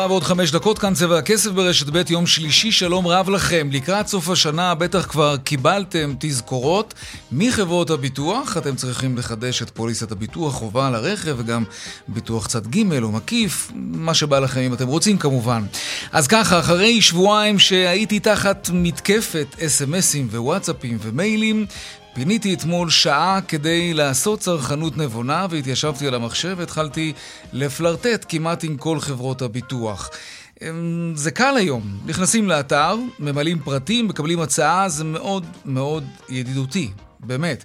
ארבעה ועוד חמש דקות, כאן צבע הכסף ברשת ב' יום שלישי, שלום רב לכם. לקראת סוף השנה בטח כבר קיבלתם תזכורות מחברות הביטוח. אתם צריכים לחדש את פוליסת הביטוח, חובה על הרכב וגם ביטוח צד ג' או מקיף, מה שבא לכם אם אתם רוצים כמובן. אז ככה, אחרי שבועיים שהייתי תחת מתקפת אס.אם.אסים ווואטסאפים ומיילים, פיניתי אתמול שעה כדי לעשות צרכנות נבונה והתיישבתי על המחשב והתחלתי לפלרטט כמעט עם כל חברות הביטוח. אמ, זה קל היום, נכנסים לאתר, ממלאים פרטים, מקבלים הצעה, זה מאוד מאוד ידידותי, באמת.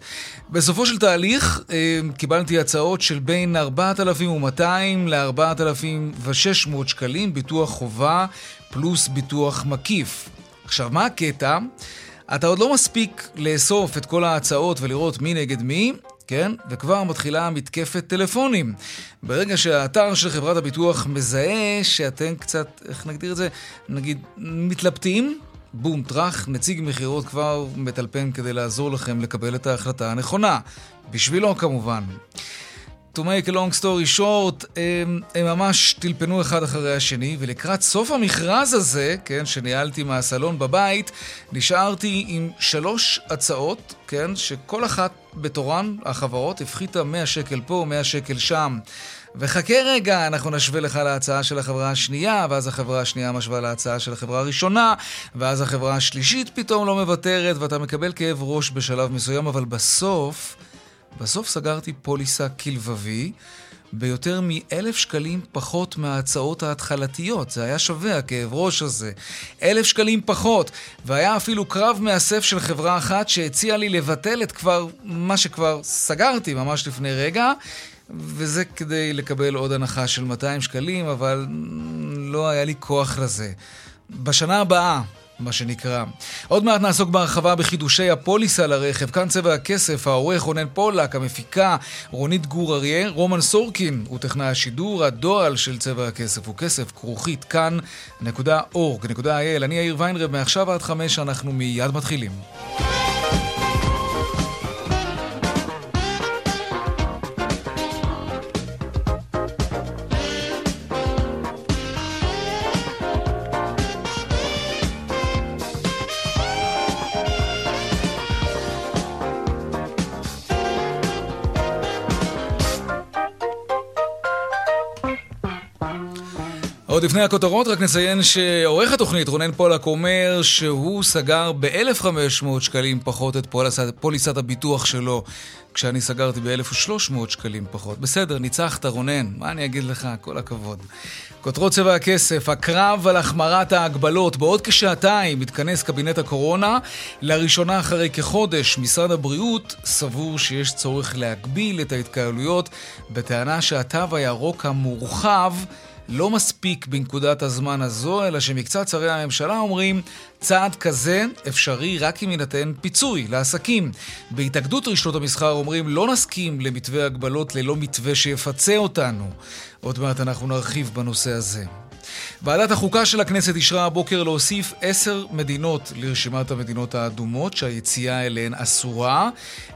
בסופו של תהליך אמ, קיבלתי הצעות של בין 4,200 ל-4,600 שקלים, ביטוח חובה פלוס ביטוח מקיף. עכשיו, מה הקטע? אתה עוד לא מספיק לאסוף את כל ההצעות ולראות מי נגד מי, כן? וכבר מתחילה מתקפת טלפונים. ברגע שהאתר של חברת הביטוח מזהה שאתם קצת, איך נגדיר את זה? נגיד, מתלבטים, בום, טראח, נציג מכירות כבר מטלפן כדי לעזור לכם לקבל את ההחלטה הנכונה. בשבילו כמובן. To make a long story short, הם, הם ממש טלפנו אחד אחרי השני, ולקראת סוף המכרז הזה, כן, שניהלתי מהסלון בבית, נשארתי עם שלוש הצעות, כן, שכל אחת בתורן, החברות, הפחיתה 100 שקל פה, 100 שקל שם. וחכה רגע, אנחנו נשווה לך להצעה של החברה השנייה, ואז החברה השנייה משווה להצעה של החברה הראשונה, ואז החברה השלישית פתאום לא מוותרת, ואתה מקבל כאב ראש בשלב מסוים, אבל בסוף... בסוף סגרתי פוליסה כלבבי ביותר מאלף שקלים פחות מההצעות ההתחלתיות. זה היה שווה, הכאב ראש הזה. אלף שקלים פחות. והיה אפילו קרב מאסף של חברה אחת שהציעה לי לבטל את כבר, מה שכבר סגרתי ממש לפני רגע. וזה כדי לקבל עוד הנחה של 200 שקלים, אבל לא היה לי כוח לזה. בשנה הבאה, מה שנקרא. עוד מעט נעסוק בהרחבה בחידושי הפוליסה לרכב. כאן צבע הכסף, העורך רונן פולק, המפיקה רונית גור אריה, רומן סורקין הוא טכנאי השידור, הדועל של צבע הכסף הוא כסף, כרוכית כאן.org.il. אני יאיר ויינרב, מעכשיו עד חמש אנחנו מיד מתחילים. לפני הכותרות, רק נציין שעורך התוכנית, רונן פולק, אומר שהוא סגר ב-1,500 שקלים פחות את פוליסת, הביטוח שלו, כשאני סגרתי ב-1,300 שקלים פחות. בסדר, ניצחת, רונן, מה אני אגיד לך? כל הכבוד. כותרות צבע הכסף, הקרב על החמרת ההגבלות. בעוד כשעתיים מתכנס קבינט הקורונה. לראשונה אחרי כחודש, משרד הבריאות סבור שיש צורך להגביל את ההתקהלויות, בטענה שהתו הירוק המורחב לא מספיק בנקודת הזמן הזו, אלא שמקצת שרי הממשלה אומרים, צעד כזה אפשרי רק אם יינתן פיצוי לעסקים. בהתאגדות רשתות המסחר אומרים, לא נסכים למתווה הגבלות ללא מתווה שיפצה אותנו. עוד מעט אנחנו נרחיב בנושא הזה. ועדת החוקה של הכנסת אישרה הבוקר להוסיף עשר מדינות לרשימת המדינות האדומות שהיציאה אליהן אסורה.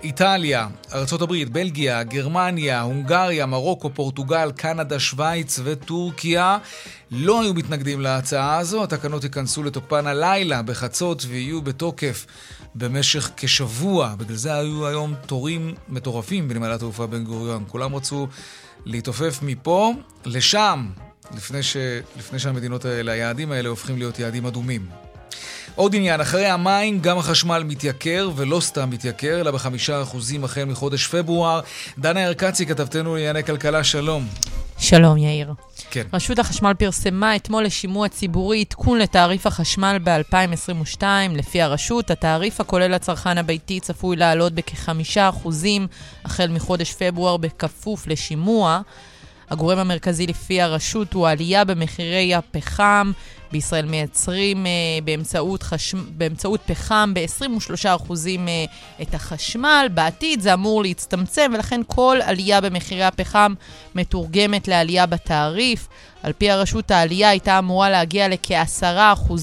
איטליה, ארה"ב, בלגיה, גרמניה, הונגריה, מרוקו, פורטוגל, קנדה, שווייץ וטורקיה לא היו מתנגדים להצעה הזו. התקנות ייכנסו לתוקפן הלילה בחצות ויהיו בתוקף במשך כשבוע. בגלל זה היו היום תורים מטורפים בנמלת התעופה בן גוריון. כולם רצו להתעופף מפה לשם. לפני, ש... לפני שהמדינות האלה, היעדים האלה הופכים להיות יעדים אדומים. עוד עניין, אחרי המים גם החשמל מתייקר, ולא סתם מתייקר, אלא בחמישה אחוזים החל מחודש פברואר. דנה ירקצי, כתבתנו לענייני כלכלה, שלום. שלום, יאיר. כן. רשות החשמל פרסמה אתמול לשימוע ציבורי עדכון לתעריף החשמל ב-2022. לפי הרשות, התעריף הכולל לצרכן הביתי צפוי לעלות בכחמישה אחוזים החל מחודש פברואר בכפוף לשימוע. הגורם המרכזי לפי הרשות הוא עלייה במחירי הפחם. בישראל מייצרים אה, באמצעות, חש... באמצעות פחם ב-23% אה, את החשמל. בעתיד זה אמור להצטמצם, ולכן כל עלייה במחירי הפחם מתורגמת לעלייה בתעריף. על פי הרשות העלייה הייתה אמורה להגיע לכ-10%,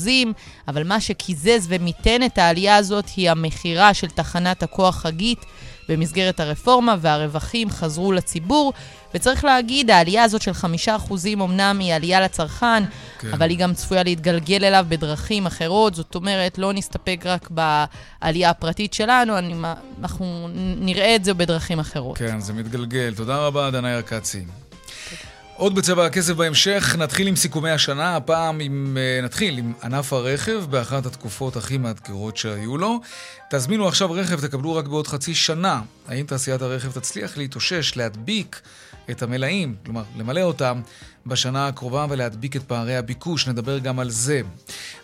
אבל מה שקיזז ומיתן את העלייה הזאת היא המכירה של תחנת הכוח חגית במסגרת הרפורמה, והרווחים חזרו לציבור. וצריך להגיד, העלייה הזאת של חמישה אחוזים אמנם היא עלייה לצרכן, כן. אבל היא גם צפויה להתגלגל אליו בדרכים אחרות. זאת אומרת, לא נסתפק רק בעלייה הפרטית שלנו, אני, אנחנו נראה את זה בדרכים אחרות. כן, זה מתגלגל. תודה רבה, דנאי ארקצי. עוד בצבע הכסף בהמשך, נתחיל עם סיכומי השנה, הפעם עם, אה, נתחיל עם ענף הרכב באחת התקופות הכי מאתגרות שהיו לו. תזמינו עכשיו רכב, תקבלו רק בעוד חצי שנה. האם תעשיית הרכב תצליח להתאושש, להדביק את המלאים, כלומר למלא אותם, בשנה הקרובה ולהדביק את פערי הביקוש, נדבר גם על זה.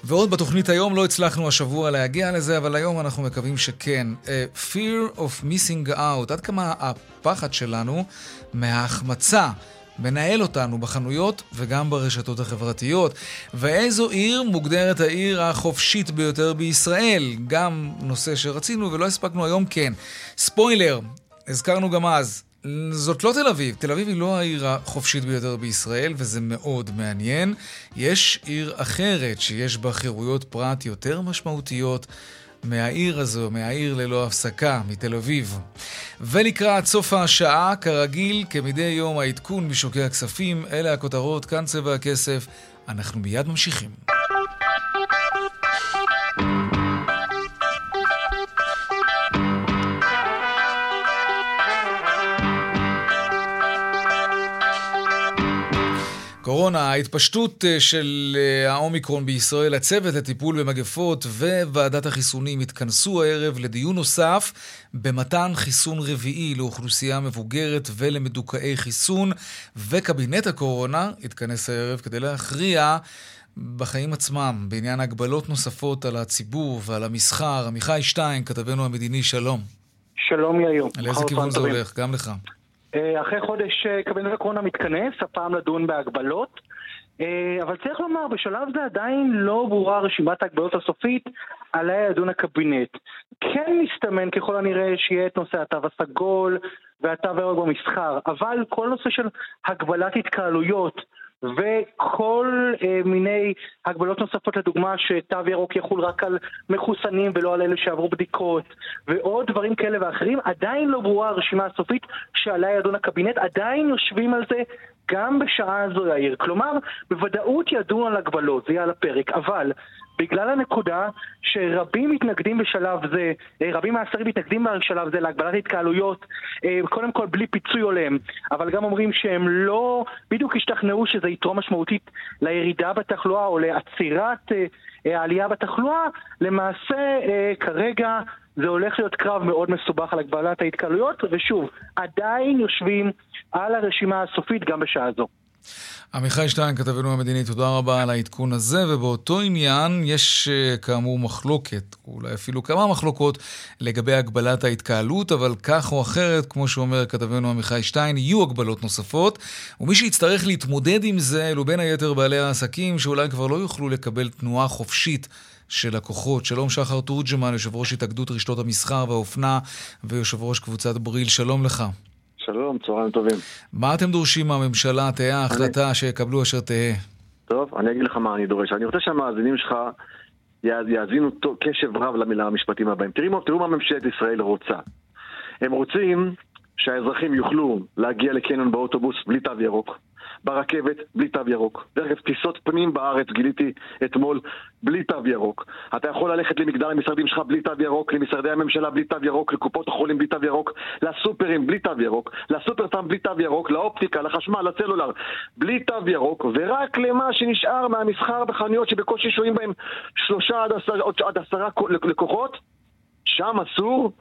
ועוד בתוכנית היום לא הצלחנו השבוע להגיע לזה, אבל היום אנחנו מקווים שכן. Uh, fear of missing out, עד כמה הפחד שלנו מההחמצה. מנהל אותנו בחנויות וגם ברשתות החברתיות. ואיזו עיר מוגדרת העיר החופשית ביותר בישראל? גם נושא שרצינו ולא הספקנו היום, כן. ספוילר, הזכרנו גם אז, זאת לא תל אביב. תל אביב היא לא העיר החופשית ביותר בישראל, וזה מאוד מעניין. יש עיר אחרת שיש בה חירויות פרט יותר משמעותיות. מהעיר הזו, מהעיר ללא הפסקה, מתל אביב. ולקראת סוף השעה, כרגיל, כמדי יום העדכון משוקי הכספים, אלה הכותרות, כאן צבע הכסף. אנחנו מיד ממשיכים. קורונה, ההתפשטות אה, של אה, האומיקרון בישראל, הצוות לטיפול במגפות וועדת החיסונים התכנסו הערב לדיון נוסף במתן חיסון רביעי לאוכלוסייה מבוגרת ולמדוכאי חיסון, וקבינט הקורונה התכנס הערב כדי להכריע בחיים עצמם, בעניין הגבלות נוספות על הציבור ועל המסחר. עמיחי שטיין, כתבנו המדיני, שלום. שלום יאיר. על איזה כיוון זה הולך? גם לך. אה, אחרי חודש אה, קבינט הקורונה מתכנס, הפעם לדון בהגבלות. אה, אבל צריך לומר, בשלב זה עדיין לא ברורה רשימת ההגבלות הסופית עליה ידון הקבינט. כן מסתמן ככל הנראה שיהיה את נושא התו הסגול והתו הירוק במסחר, אבל כל נושא של הגבלת התקהלויות וכל אה, מיני הגבלות נוספות, לדוגמה שתו ירוק יחול רק על מחוסנים ולא על אלה שעברו בדיקות, ועוד דברים כאלה ואחרים, עדיין לא ברורה הרשימה הסופית שעליה ידון הקבינט, עדיין יושבים על זה גם בשעה הזו, יאיר. כלומר, בוודאות ידעו על הגבלות, זה יהיה על הפרק, אבל בגלל הנקודה שרבים מתנגדים בשלב זה, אה, רבים מהשרים מתנגדים בשלב זה להגבלת התקהלויות, אה, קודם כל בלי פיצוי הולם, אבל גם אומרים שהם לא בדיוק השתכנעו שזה יתרום משמעותית לירידה בתחלואה או לעצירת אה, העלייה בתחלואה, למעשה כרגע זה הולך להיות קרב מאוד מסובך על הגבלת ההתקהלויות, ושוב, עדיין יושבים על הרשימה הסופית גם בשעה זו. עמיחי שטיין, כתבנו המדיני, תודה רבה על העדכון הזה, ובאותו עניין יש אה, כאמור מחלוקת, אולי אפילו כמה מחלוקות, לגבי הגבלת ההתקהלות, אבל כך או אחרת, כמו שאומר כתבנו עמיחי שטיין, יהיו הגבלות נוספות, ומי שיצטרך להתמודד עם זה אלו בין היתר בעלי העסקים, שאולי כבר לא יוכלו לקבל תנועה חופשית. של לקוחות. שלום שחר תורג'מן, יושב ראש התאגדות רשתות המסחר והאופנה ויושב ראש קבוצת בריל, שלום לך. שלום, צהריים טובים. מה אתם דורשים מהממשלה? תהא ההחלטה אני... שיקבלו אשר תהא. טוב, אני אגיד לך מה אני דורש. אני רוצה שהמאזינים שלך יאזינו קשב רב למילה המשפטים הבאים. תראו, תראו מה ממשלת ישראל רוצה. הם רוצים שהאזרחים יוכלו להגיע לקניון באוטובוס בלי תו ירוק. ברכבת בלי תו ירוק. דרך אגב, טיסות פנים בארץ גיליתי אתמול בלי תו ירוק. אתה יכול ללכת למגדל המשרדים שלך בלי תו ירוק, למשרדי הממשלה בלי תו ירוק, לקופות החולים בלי תו ירוק, לסופרים בלי תו ירוק, לסופר סתם בלי תו ירוק, לאופטיקה, לחשמל, לסלולר, בלי תו ירוק, ורק למה שנשאר מהמסחר בחנויות שבקושי שוהים בהם שלושה עד עשרה, עד עשרה לקוחות, שם אסור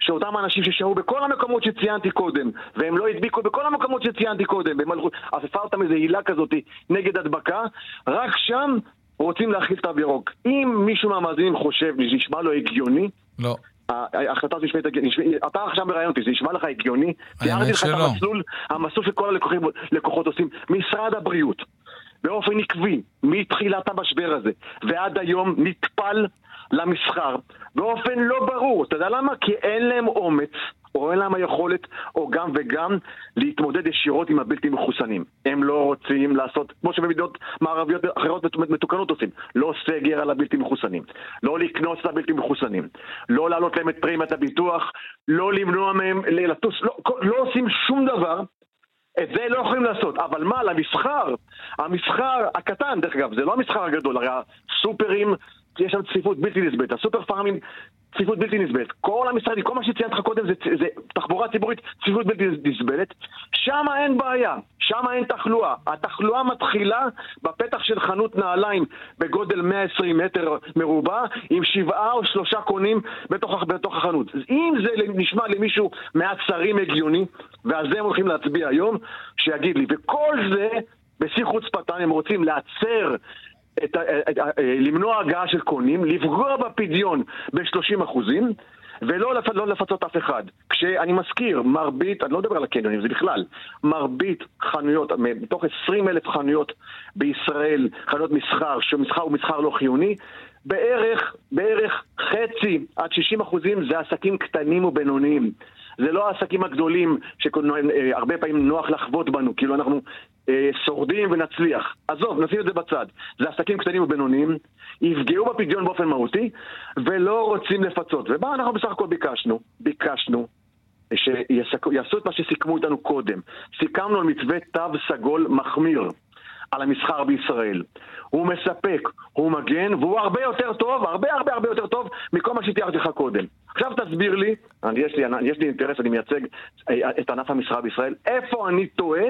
שאותם אנשים ששהו בכל המקומות שציינתי קודם, והם לא הדביקו בכל המקומות שציינתי קודם, והם הלכו, עפפה אותם איזו הילה כזאת נגד הדבקה, רק שם רוצים להכריז תו ירוק. אם מישהו מהמאזינים חושב, נשמע לו הגיוני, לא. ההחלטה הזו נשמעת הגיונית, אתה עכשיו מראיין אותי, זה נשמע לך הגיוני? תיארתי לך את המסלול, המסלול שכל הלקוחות עושים. משרד הבריאות, באופן עקבי, מתחילת המשבר הזה, ועד היום נטפל למסחר באופן לא ברור. אתה יודע למה? כי אין להם אומץ או אין להם היכולת, או גם וגם, להתמודד ישירות עם הבלתי מחוסנים. הם לא רוצים לעשות, כמו שבמדינות מערביות אחרות מתוקנות עושים, לא סגר על הבלתי מחוסנים, לא לקנוס את הבלתי מחוסנים, לא להעלות להם את פרימיית הביטוח, לא למנוע מהם לטוס, לא, לא עושים שום דבר את זה לא יכולים לעשות, אבל מה, למסחר, המסחר הקטן, דרך אגב, זה לא המסחר הגדול, הרי הסופרים, יש שם צפיפות בלתי נסבלת, הסופר פארמים צפיפות בלתי נסבלת. כל המשרדים, כל מה שציינתי לך קודם זה, זה תחבורה ציבורית, צפיפות בלתי נסבלת. שם אין בעיה, שם אין תחלואה. התחלואה מתחילה בפתח של חנות נעליים בגודל 120 מטר מרובע, עם שבעה או שלושה קונים בתוך, בתוך החנות. אם זה נשמע למישהו מעט שרים הגיוני, ועל זה הם הולכים להצביע היום, שיגיד לי. וכל זה, בשיא חוצפתם, הם רוצים לעצר את, את, את, למנוע הגעה של קונים, לפגוע בפדיון ב-30 אחוזים ולא לפ, לא לפצות אף אחד. כשאני מזכיר, מרבית, אני לא מדבר על הקניונים, זה בכלל, מרבית חנויות, מתוך 20 אלף חנויות בישראל, חנויות מסחר, שמסחר הוא מסחר לא חיוני, בערך, בערך חצי עד 60 אחוזים זה עסקים קטנים ובינוניים. זה לא העסקים הגדולים שהרבה פעמים נוח לחבוט בנו, כאילו אנחנו אה, שורדים ונצליח. עזוב, נשים את זה בצד. זה עסקים קטנים ובינוניים, יפגעו בפדיון באופן מהותי, ולא רוצים לפצות. ומה אנחנו בסך הכל ביקשנו? ביקשנו שיעשו את מה שסיכמו איתנו קודם. סיכמנו על מתווה תו סגול מחמיר. על המסחר בישראל. הוא מספק, הוא מגן, והוא הרבה יותר טוב, הרבה הרבה הרבה יותר טוב מכל מה שתיארתי לך קודם. עכשיו תסביר לי, אני, יש, לי, יש לי אינטרס, אני מייצג אה, את ענף המסחר בישראל, איפה אני טועה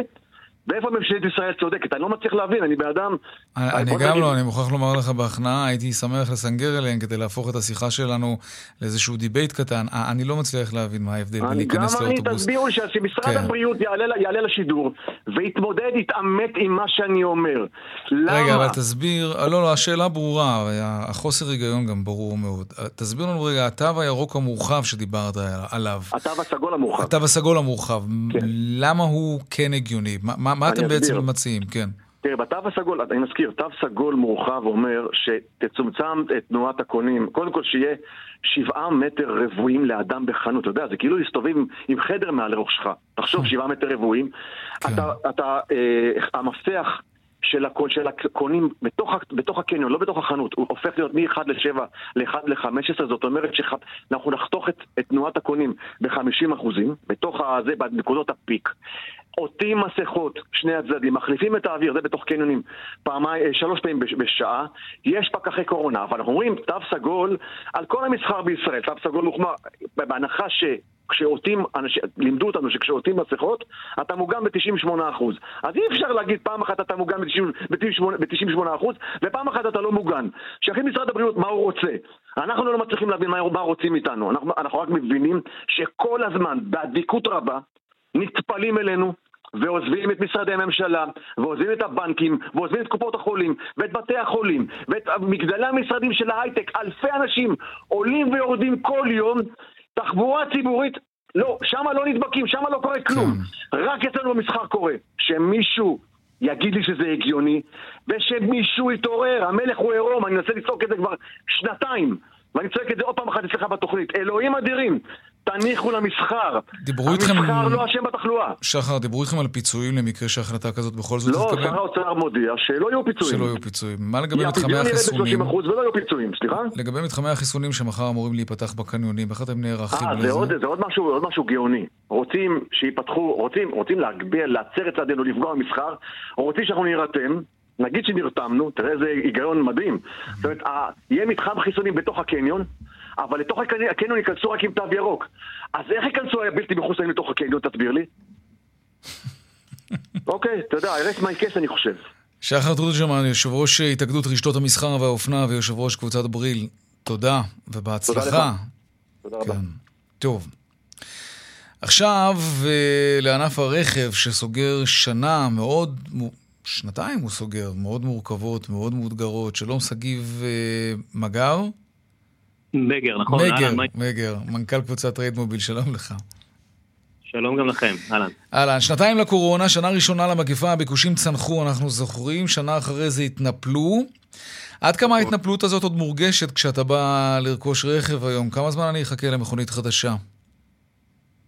ואיפה ממשלת ישראל צודקת? אני לא מצליח להבין, אני באדם... אני גם לא, אני מוכרח לומר לך בהכנעה, הייתי שמח לסנגר אליהם כדי להפוך את השיחה שלנו לאיזשהו debate קטן. אני לא מצליח להבין מה ההבדל בין להיכנס לאוטובוס. גם אני, תסבירו לי שמשרד כן. הבריאות יעלה לשידור ויתמודד, יתעמת עם מה שאני אומר. למה? רגע, אבל תסביר, לא, לא, השאלה ברורה, החוסר היגיון גם ברור מאוד. תסביר לנו רגע, התו הירוק המורחב שדיברת עליו. התו הסגול המורחב. התו הסגול המורחב, כן. למה הוא כן הגיוני? מה מה, אתם בעצם מציעים? כן. תראה, בתו הסגול, אני מזכיר, תו סגול מורחב אומר שתצומצם את תנועת הקונים, קודם כל שיהיה שבעה מטר רבועים לאדם בחנות, אתה יודע, זה כאילו להסתובב עם, עם חדר מעל ראשך, תחשוב כן. שבעה מטר רבועים, כן. אתה, אתה, אה, המפתח של, הקון, של הקונים בתוך, בתוך הקניון, לא בתוך החנות, הוא הופך להיות מ-1 ל-7 ל-1 ל-15, זאת אומרת שאנחנו נחתוך את, את תנועת הקונים ב-50 אחוזים, בתוך הזה, בנקודות הפיק. עוטים מסכות, שני הצדדים, מחליפים את האוויר, זה בתוך קניונים, פעמיים, אה, שלוש פעמים בשעה, יש פקחי קורונה, אבל אנחנו אומרים תו סגול על כל המסחר בישראל, תו סגול מוחמר, בהנחה ש... כשעוטים, לימדו אותנו שכשעוטים מסכות, אתה מוגן ב-98%. אז אי אפשר להגיד פעם אחת אתה מוגן ב-98%, ופעם אחת אתה לא מוגן. שיכין משרד הבריאות מה הוא רוצה. אנחנו לא מצליחים להבין מה, מה רוצים איתנו. אנחנו, אנחנו רק מבינים שכל הזמן, באדיקות רבה, נטפלים אלינו, ועוזבים את משרדי הממשלה, ועוזבים את הבנקים, ועוזבים את קופות החולים, ואת בתי החולים, ואת מגדלי המשרדים של ההייטק, אלפי אנשים עולים ויורדים כל יום, תחבורה ציבורית, לא, שמה לא נדבקים, שמה לא קורה כלום. כן. רק אצלנו במסחר קורה. שמישהו יגיד לי שזה הגיוני, ושמישהו יתעורר, המלך הוא עירום, אני מנסה לצעוק את זה כבר שנתיים, ואני צועק את זה עוד פעם אחת אצלך בתוכנית. אלוהים אדירים, תניחו למסחר. דיברו איתכם... המסחר לא אשם בתחלואה. שחר, דיברו איתכם על פיצויים למקרה שהחלטה כזאת בכל זאת תתקבל? לא, שר האוצר מודיע שלא יהיו פיצויים. שלא יהיו פיצויים. מה לגבי מתחמי החיסונים? ב-30% ולא יהיו פיצויים, סליחה? לגבי מתחמי החיסונים שמחר אמורים להיפתח בקניונים, איך אתם נערכים לזה? זה זה עוד משהו, עוד משהו גאוני. רוצים שייפתחו, רוצים, רוצים להגביה, להצר את צעדינו, לפגוע במסחר, רוצים שאנחנו נירתם, נגיד שנרתמנו, תראה איזה היגיון מדהים. זאת אומרת, יהיה מתחם חיסונים בתוך הקניון, אבל לתוך הקניון ייכנסו רק עם תו ירוק. אז איך ייכנסו הבלתי מחוסנים לתוך הקניון, תסביר לי? אוקיי, אתה יודע, הרס מי כס אני חושב. שחר תורג'מן, יושב ראש התאגדות רשתות המסחר והאופנה ויושב ראש קבוצת בריל, תודה ובהצלחה. תודה רבה. כן. טוב. עכשיו אה, לענף הרכב שסוגר שנה מאוד, שנתיים הוא סוגר, מאוד מורכבות, מאוד מאותגרות. שלום שגיב אה, מגר. מגר, נכון. מגר, מגר, מנכ"ל קבוצת ריידמוביל, שלום לך. שלום גם לכם, אהלן. אהלן, שנתיים לקורונה, שנה ראשונה למגפה, הביקושים צנחו, אנחנו זוכרים, שנה אחרי זה התנפלו. עד כמה ההתנפלות הזאת עוד מורגשת כשאתה בא לרכוש רכב היום? כמה זמן אני אחכה למכונית חדשה?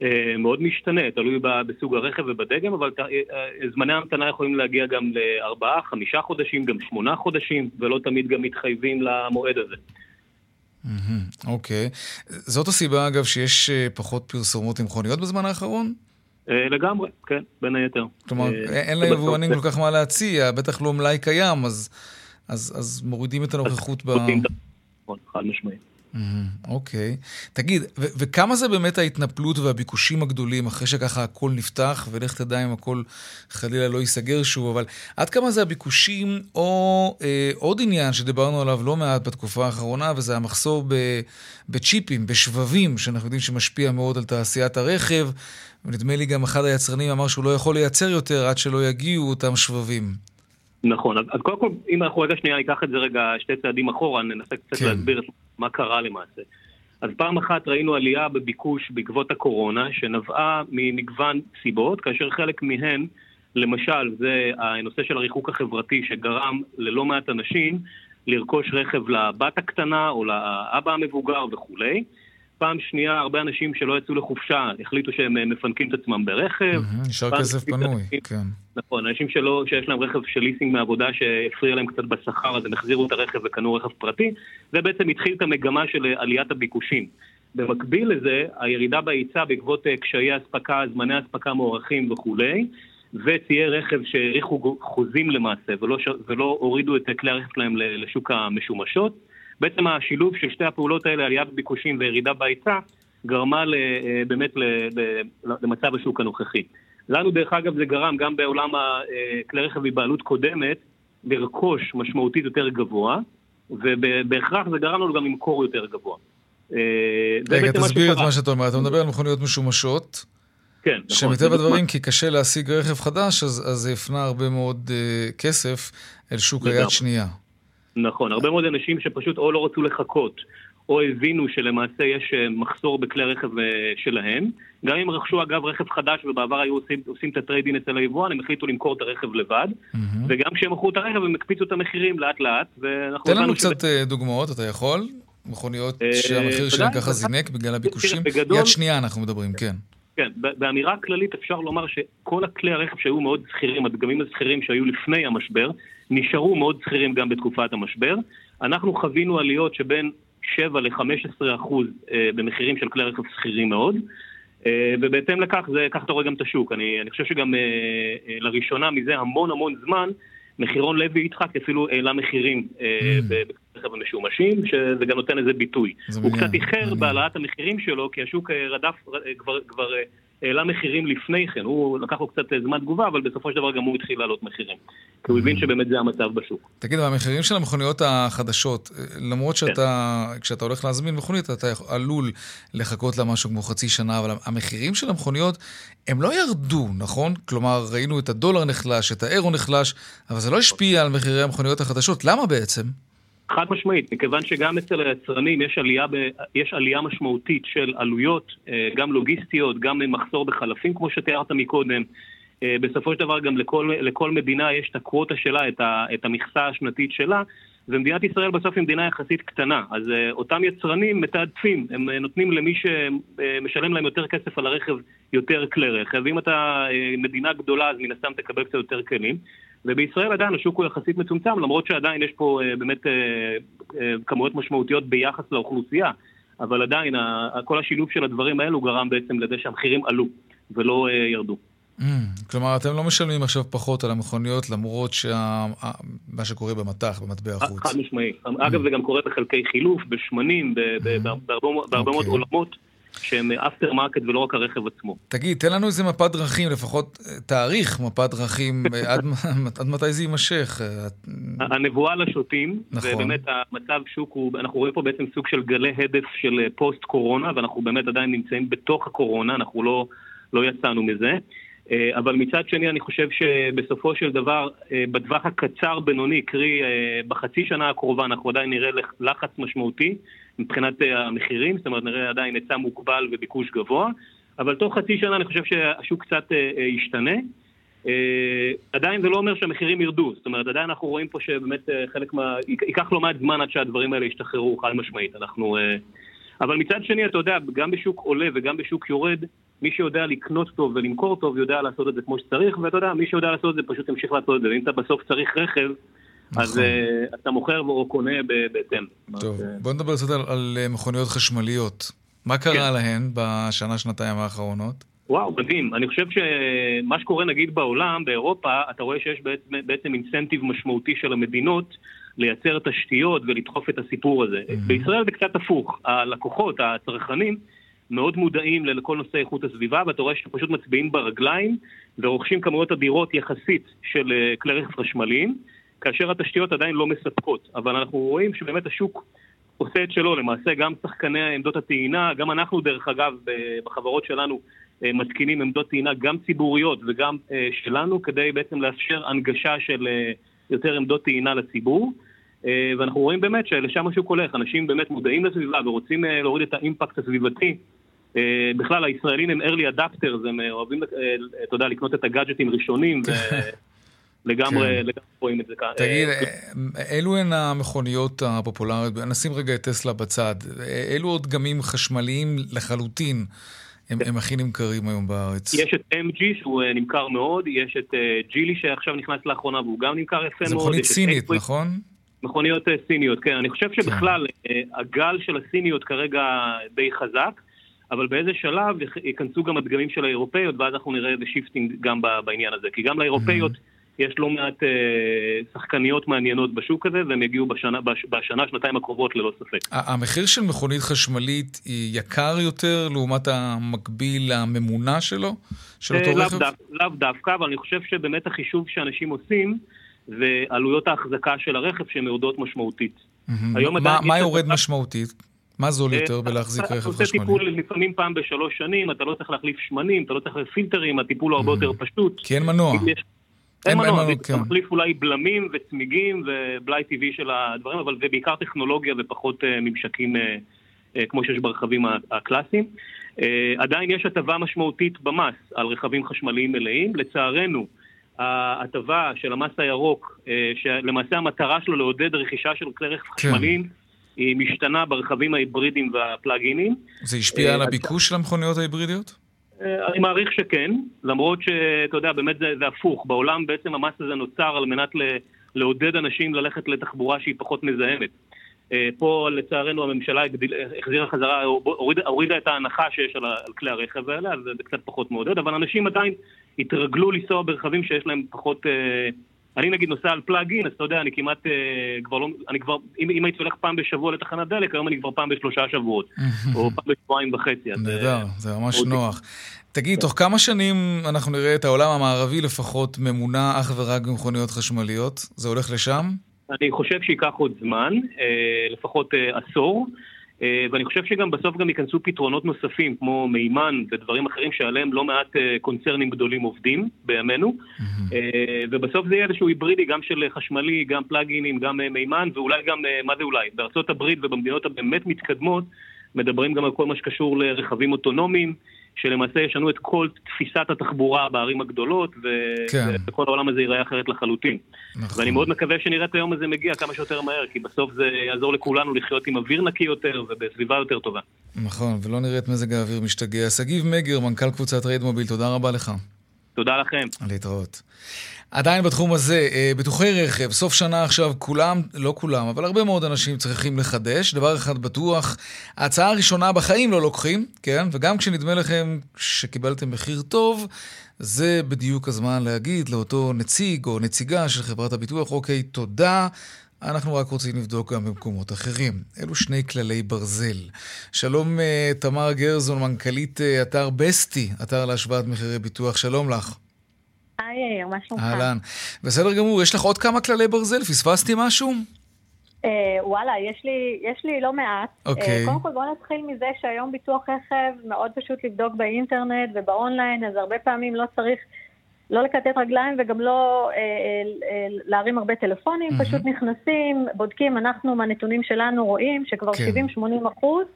אה, מאוד משתנה, תלוי בסוג הרכב ובדגם, אבל אה, אה, זמני ההמתנה יכולים להגיע גם לארבעה, חמישה חודשים, גם שמונה חודשים, ולא תמיד גם מתחייבים למועד הזה. אוקיי. זאת הסיבה, אגב, שיש פחות פרסומות עם מכוניות בזמן האחרון? לגמרי, כן, בין היתר. כלומר, אין ליבואנים כל כך מה להציע, בטח לא מלאי קיים, אז מורידים את הנוכחות ב... נכון, חד משמעית. אוקיי. תגיד, וכמה זה באמת ההתנפלות והביקושים הגדולים אחרי שככה הכל נפתח, ולך תדע אם הכל חלילה לא ייסגר שוב, אבל עד כמה זה הביקושים, או אה, עוד עניין שדיברנו עליו לא מעט בתקופה האחרונה, וזה המחסור ב, בצ'יפים, בשבבים, שאנחנו יודעים שמשפיע מאוד על תעשיית הרכב, ונדמה לי גם אחד היצרנים אמר שהוא לא יכול לייצר יותר עד שלא יגיעו אותם שבבים. נכון, אז קודם כל, אם אנחנו רגע שנייה ניקח את זה רגע שתי צעדים אחורה, ננסה קצת כן. להסביר מה קרה למעשה. אז פעם אחת ראינו עלייה בביקוש בעקבות הקורונה, שנבעה ממגוון סיבות, כאשר חלק מהן, למשל, זה הנושא של הריחוק החברתי שגרם ללא מעט אנשים לרכוש רכב לבת הקטנה או לאבא המבוגר וכולי. פעם שנייה, הרבה אנשים שלא יצאו לחופשה החליטו שהם אה, מפנקים את עצמם ברכב. נשאר כסף פנוי, כן. נכון, אנשים שלא, שיש להם רכב של ליסינג מעבודה שהפריע להם קצת בשכר, אז הם החזירו את הרכב וקנו רכב פרטי. זה בעצם התחיל את המגמה של אה, עליית הביקושים. במקביל לזה, הירידה בהיצע בעקבות אה, קשיי אספקה, זמני אספקה מוערכים וכולי, וציי רכב שהאריכו חוזים למעשה ולא, ולא הורידו את כלי הרכב שלהם לשוק המשומשות. בעצם השילוב של שתי הפעולות האלה, עלייה בביקושים וירידה בהיצע, גרמה אה, באמת למצב השוק הנוכחי. לנו דרך אגב זה גרם גם בעולם אה, כלי רכב מבעלות קודמת לרכוש משמעותית יותר גבוה, ובהכרח זה גרם לנו גם למכור יותר גבוה. אה, רגע, תסביר את מה שאתה אומר. אתה מדבר על מכוניות משומשות. כן, נכון. שמטבע הדברים, כי קשה להשיג רכב חדש, אז זה הפנה הרבה מאוד כסף אל שוק היד שנייה. נכון, הרבה מאוד אנשים שפשוט או לא רצו לחכות, או הבינו שלמעשה יש אה, מחסור בכלי רכב אה, שלהם. גם אם רכשו אגב רכב חדש ובעבר היו עושים, עושים את הטריידין אצל היבואן, הם החליטו למכור את הרכב לבד. Mm-hmm. וגם כשהם מכרו את הרכב הם הקפיצו את המחירים לאט לאט. תן לנו קצת שב... אה, דוגמאות, אתה יכול? מכוניות שהמחיר שלהם ככה זינק בגלל הביקושים? בגדול... יד שנייה אנחנו מדברים, כן. כן, באמירה כללית אפשר לומר שכל הכלי הרכב שהיו מאוד שכירים, הדגמים הזכירים שהיו לפני המשבר, נשארו מאוד שכירים גם בתקופת המשבר. אנחנו חווינו עליות שבין 7 ל-15 אחוז אה, במחירים של כלי רכב שכירים מאוד. אה, ובהתאם לכך, זה, כך אתה רואה גם את השוק. אני, אני חושב שגם אה, לראשונה מזה המון המון זמן, מחירון לוי יצחק אפילו העלה מחירים mm. ברכב המשומשים, שזה גם נותן איזה ביטוי. הוא קצת איחר בהעלאת המחירים שלו, כי השוק רדף, כבר, כבר העלה מחירים לפני כן, הוא לקח לו קצת זמן תגובה, אבל בסופו של דבר גם הוא התחיל לעלות מחירים. כי הוא הבין mm. שבאמת זה המצב בשוק. תגיד, המחירים של המכוניות החדשות, למרות שאתה, כן. כשאתה הולך להזמין מכונית, אתה עלול לחכות לה משהו כמו חצי שנה, אבל המחירים של המכוניות, הם לא ירדו, נכון? כלומר, ראינו את הדולר נחלש, את האירו נחלש, אבל זה לא השפיע על מחירי המכוניות החדשות. למה בעצם? חד משמעית, מכיוון שגם אצל היצרנים יש עלייה, ב, יש עלייה משמעותית של עלויות, אה, גם לוגיסטיות, גם מחסור בחלפים כמו שתיארת מקודם. אה, בסופו של דבר גם לכל, לכל מדינה יש את הקווטה שלה, את, ה, את המכסה השנתית שלה, ומדינת ישראל בסוף היא מדינה יחסית קטנה, אז uh, אותם יצרנים מתעדפים, הם נותנים למי שמשלם להם יותר כסף על הרכב יותר כלי רכב, ואם אתה מדינה גדולה אז מן הסתם תקבל קצת יותר כלים, ובישראל עדיין השוק הוא יחסית מצומצם, למרות שעדיין יש פה uh, באמת uh, uh, כמויות משמעותיות ביחס לאוכלוסייה, אבל עדיין כל השילוב של הדברים האלו גרם בעצם לזה שהמחירים עלו ולא ירדו. Mm, כלומר, אתם לא משלמים עכשיו פחות על המכוניות, למרות שה... מה שקורה במטח, במטבע החוץ. חד משמעי. Mm. אגב, זה גם קורה בחלקי חילוף, בשמנים, בהרבה מאוד אוקיי. עולמות. שהם after market ולא רק הרכב עצמו. תגיד, תן לנו איזה מפת דרכים, לפחות אה, תאריך מפת דרכים, אה, עד, עד מתי זה יימשך? הנבואה לשוטים, נכון. ובאמת המצב שוק הוא, אנחנו רואים פה בעצם סוג של גלי הדף של פוסט קורונה, ואנחנו באמת עדיין נמצאים בתוך הקורונה, אנחנו לא, לא יצאנו מזה. אה, אבל מצד שני אני חושב שבסופו של דבר אה, בטווח הקצר-בינוני, קרי אה, בחצי שנה הקרובה אנחנו עדיין נראה לחץ משמעותי מבחינת המחירים, זאת אומרת נראה עדיין היצע מוגבל וביקוש גבוה, אבל תוך חצי שנה אני חושב שהשוק קצת ישתנה. עדיין זה לא אומר שהמחירים ירדו, זאת אומרת עדיין אנחנו רואים פה שבאמת חלק מה... ייקח לא מעט זמן עד שהדברים האלה ישתחררו חד משמעית, אנחנו... אבל מצד שני אתה יודע, גם בשוק עולה וגם בשוק יורד מי שיודע לקנות טוב ולמכור טוב יודע לעשות את זה כמו שצריך, ואתה יודע, מי שיודע לעשות את זה פשוט ימשיך לעשות את זה, ואם אתה בסוף צריך רכב, נכון. אז uh, אתה מוכר או קונה בהתאם. טוב, אז, בוא נדבר קצת על, על אה, מכוניות חשמליות. מה קרה כן. להן בשנה-שנתיים האחרונות? וואו, מדהים. אני חושב שמה שקורה נגיד בעולם, באירופה, אתה רואה שיש בעצם, בעצם אינסנטיב משמעותי של המדינות לייצר תשתיות ולדחוף את הסיפור הזה. Mm-hmm. בישראל זה קצת הפוך. הלקוחות, הצרכנים, מאוד מודעים לכל נושא איכות הסביבה, ואתה רואה שפשוט מצביעים ברגליים ורוכשים כמויות אדירות יחסית של אה, כלי רכב חשמליים, כאשר התשתיות עדיין לא מספקות. אבל אנחנו רואים שבאמת השוק עושה את שלו, למעשה גם שחקני עמדות הטעינה, גם אנחנו דרך אגב בחברות שלנו אה, מתקינים עמדות טעינה גם ציבוריות וגם אה, שלנו, כדי בעצם לאפשר הנגשה של יותר עמדות טעינה לציבור. ואנחנו רואים באמת שלשם השוק הולך, אנשים באמת מודעים לסביבה ורוצים להוריד את האימפקט הסביבתי אה, בכלל, הישראלים הם early adapters, הם אה, אוהבים, אה, אתה יודע, לקנות את הגאדג'טים ראשונים, ולגמרי כן. רואים את זה כאן. תגיד, אלו הן המכוניות הפופולריות, נשים רגע את טסלה בצד, אלו עוד דגמים חשמליים לחלוטין. הם, הם הכי נמכרים היום בארץ. יש את MG שהוא נמכר מאוד, יש את ג'ילי שעכשיו נכנס לאחרונה והוא גם נמכר יפה מאוד. זו מכונית סינית, נכון? מכוניות סיניות, כן. אני חושב שבכלל כן. הגל של הסיניות כרגע די חזק. אבל באיזה שלב ייכנסו גם הדגמים של האירופאיות, ואז אנחנו נראה איזה shifting גם בעניין הזה. כי גם לאירופאיות mm-hmm. יש לא מעט אה, שחקניות מעניינות בשוק הזה, והם יגיעו בשנה, בש, בשנה, שנתיים הקרובות ללא ספק. המחיר של מכונית חשמלית יקר יותר לעומת המקביל הממונע שלו, של אותו אה, רכב? לאו דו, דווקא, אבל אני חושב שבאמת החישוב שאנשים עושים, ועלויות ההחזקה של הרכב שהן יורדות משמעותית. מה, מה יורד משמעותית? מה זול אה, יותר בלהחזיק רכב חשמלי? אתה עושה טיפול לפעמים פעם בשלוש שנים, אתה לא צריך להחליף שמנים, אתה לא צריך להחליף פילטרים, הטיפול הוא הרבה יותר פשוט. כי אין מנוע. אין מנוע, אתה מחליף אולי בלמים וצמיגים ובלאי טבעי של הדברים, אבל זה בעיקר טכנולוגיה ופחות אה, ממשקים אה, כמו שיש ברכבים הקלאסיים. עדיין יש הטבה משמעותית במס על רכבים חשמליים מלאים. לצערנו, ההטבה של המס הירוק, שלמעשה המטרה שלו לעודד רכישה של כלי רכב כן. חשמליים, היא משתנה ברכבים ההיברידיים והפלאגינים. זה השפיע על אה, הביקוש של המכוניות ההיברידיות? אה, אני מעריך שכן, למרות שאתה יודע, באמת זה, זה הפוך. בעולם בעצם המס הזה נוצר על מנת ל, לעודד אנשים ללכת לתחבורה שהיא פחות מזהמת. אה, פה לצערנו הממשלה החזירה חזרה, הורידה, הורידה את ההנחה שיש על, על כלי הרכב האלה, אז זה קצת פחות מעודד, אבל אנשים עדיין התרגלו לנסוע ברכבים שיש להם פחות... אני נגיד נוסע על פלאגין, אז אתה יודע, אני כמעט אה, כבר לא, אני כבר, אם, אם הייתי הולך פעם בשבוע לתחנת דלק, היום אני כבר פעם בשלושה שבועות, או פעם בשבועיים וחצי. נהדר, זה ממש נוח. תגיד, תוך כמה שנים אנחנו נראה את העולם המערבי לפחות ממונע אך ורק במכוניות חשמליות? זה הולך לשם? אני חושב שייקח עוד זמן, אה, לפחות אה, עשור. אה, ואני חושב שגם בסוף גם ייכנסו פתרונות נוספים, כמו מימן ודברים אחרים שעליהם לא מעט אה, קונצרנים גדולים עובדים בימינו. Mm-hmm. ובסוף זה יהיה איזשהו היברידי גם של חשמלי, גם פלאגינים, גם מימן, ואולי גם, מה זה אולי? בארצות הברית ובמדינות הבאמת מתקדמות, מדברים גם על כל מה שקשור לרכבים אוטונומיים. שלמעשה ישנו את כל תפיסת התחבורה בערים הגדולות, ו... כן. וכל העולם הזה ייראה אחרת לחלוטין. נכון. ואני מאוד מקווה שנראה את היום הזה מגיע כמה שיותר מהר, כי בסוף זה יעזור לכולנו לחיות עם אוויר נקי יותר ובסביבה יותר טובה. נכון, ולא נראה את מזג האוויר משתגע. שגיב מגר, מנכ"ל קבוצת ריידמוביל, תודה רבה לך. תודה לכם. להתראות. עדיין בתחום הזה, אה, ביטוחי רכב, סוף שנה עכשיו, כולם, לא כולם, אבל הרבה מאוד אנשים צריכים לחדש. דבר אחד בטוח, ההצעה הראשונה בחיים לא לוקחים, כן? וגם כשנדמה לכם שקיבלתם מחיר טוב, זה בדיוק הזמן להגיד לאותו נציג או נציגה של חברת הביטוח, אוקיי, תודה. אנחנו רק רוצים לבדוק גם במקומות אחרים. אלו שני כללי ברזל. שלום, אה, תמר גרזון, מנכ"לית אה, אתר בסטי, אתר להשוואת מחירי ביטוח. שלום לך. היי יאיר, מה שלומך? אהלן. בסדר גמור, יש לך עוד כמה כללי ברזל? פספסתי משהו? אה, וואלה, יש לי, יש לי לא מעט. אוקיי. אה, קודם כל בואו נתחיל מזה שהיום ביטוח רכב מאוד פשוט לבדוק באינטרנט ובאונליין, אז הרבה פעמים לא צריך לא לקטט רגליים וגם לא אה, אה, אה, להרים הרבה טלפונים, מהמם. פשוט נכנסים, בודקים, אנחנו מהנתונים שלנו רואים שכבר כן. 70-80 אחוז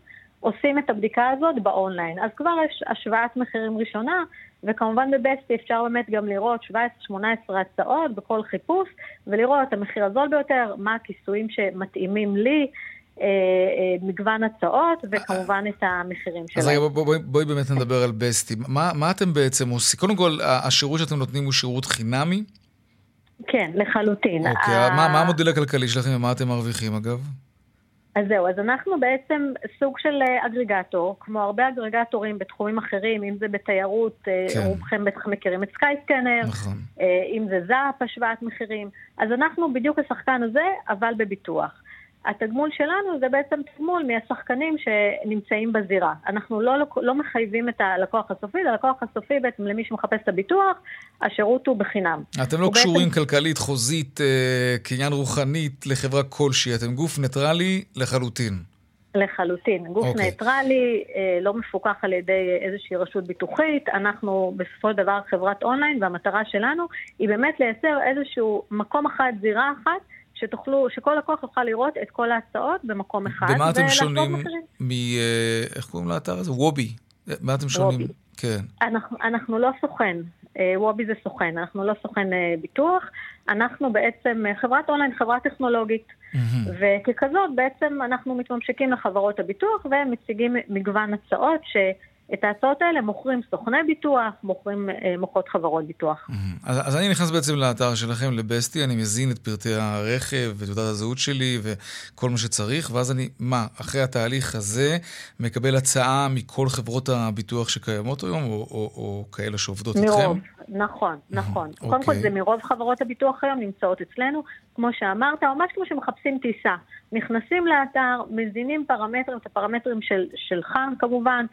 עושים את הבדיקה הזאת באונליין. אז כבר יש השוואת מחירים ראשונה, וכמובן בבסטי אפשר באמת גם לראות 17-18 הצעות בכל חיפוש, ולראות את המחיר הזול ביותר, מה הכיסויים שמתאימים לי, אה, אה, מגוון הצעות, וכמובן את המחירים אז שלהם. רגע, בואי בוא, בואי באמת נדבר על בסטי. מה, מה אתם בעצם עושים? קודם כל, השירות שאתם נותנים הוא שירות חינמי? כן, לחלוטין. אוקיי, ה- מה, מה המודל הכלכלי שלכם ומה אתם מרוויחים אגב? אז זהו, אז אנחנו בעצם סוג של אה, אגרגטור, כמו הרבה אגרגטורים בתחומים אחרים, אם זה בתיירות, אה, כן. רובכם בטח מכירים את סקייסקנר, נכון. אה, אם זה זאפ, השוואת מחירים. אז אנחנו בדיוק השחקן הזה, אבל בביטוח. התגמול שלנו זה בעצם תגמול מהשחקנים שנמצאים בזירה. אנחנו לא, לא מחייבים את הלקוח הסופי, ללקוח הסופי בעצם למי שמחפש את הביטוח, השירות הוא בחינם. אתם לא קשורים בעצם- כלכלית, חוזית, אה, קניין רוחנית לחברה כלשהי, אתם גוף ניטרלי לחלוטין. לחלוטין. גוף אוקיי. okay. ניטרלי, אה, לא מפוקח על ידי איזושהי רשות ביטוחית. אנחנו בסופו של דבר חברת אונליין, והמטרה שלנו היא באמת לייצר איזשהו מקום אחד, זירה אחת, שתוכלו, שכל לקוח יוכל לראות את כל ההצעות במקום אחד. במה אתם שונים. מ... אה, איך קוראים לאתר הזה? וובי. מה אתם שונים? וובי. כן. אנחנו, אנחנו לא סוכן, אה, וובי זה סוכן, אנחנו לא סוכן אה, ביטוח, אנחנו בעצם חברת אונליין, חברה טכנולוגית, מהמם. וככזאת בעצם אנחנו מתממשקים לחברות הביטוח ומציגים מגוון הצעות שאת ההצעות האלה מוכרים סוכני ביטוח, מוכרים, אה, מוכרות חברות ביטוח. אז, אז אני נכנס בעצם לאתר שלכם, לבסטי, אני מזין את פרטי הרכב ותעודת הזהות שלי וכל מה שצריך, ואז אני, מה, אחרי התהליך הזה, מקבל הצעה מכל חברות הביטוח שקיימות היום, או, או, או כאלה שעובדות איתכם? מרוב, נכון, נכון. קודם כל אוקיי. זה מרוב חברות הביטוח היום נמצאות אצלנו, כמו שאמרת, ממש כמו שמחפשים טיסה. נכנסים לאתר, מזינים פרמטרים, את הפרמטרים של, שלך כמובן,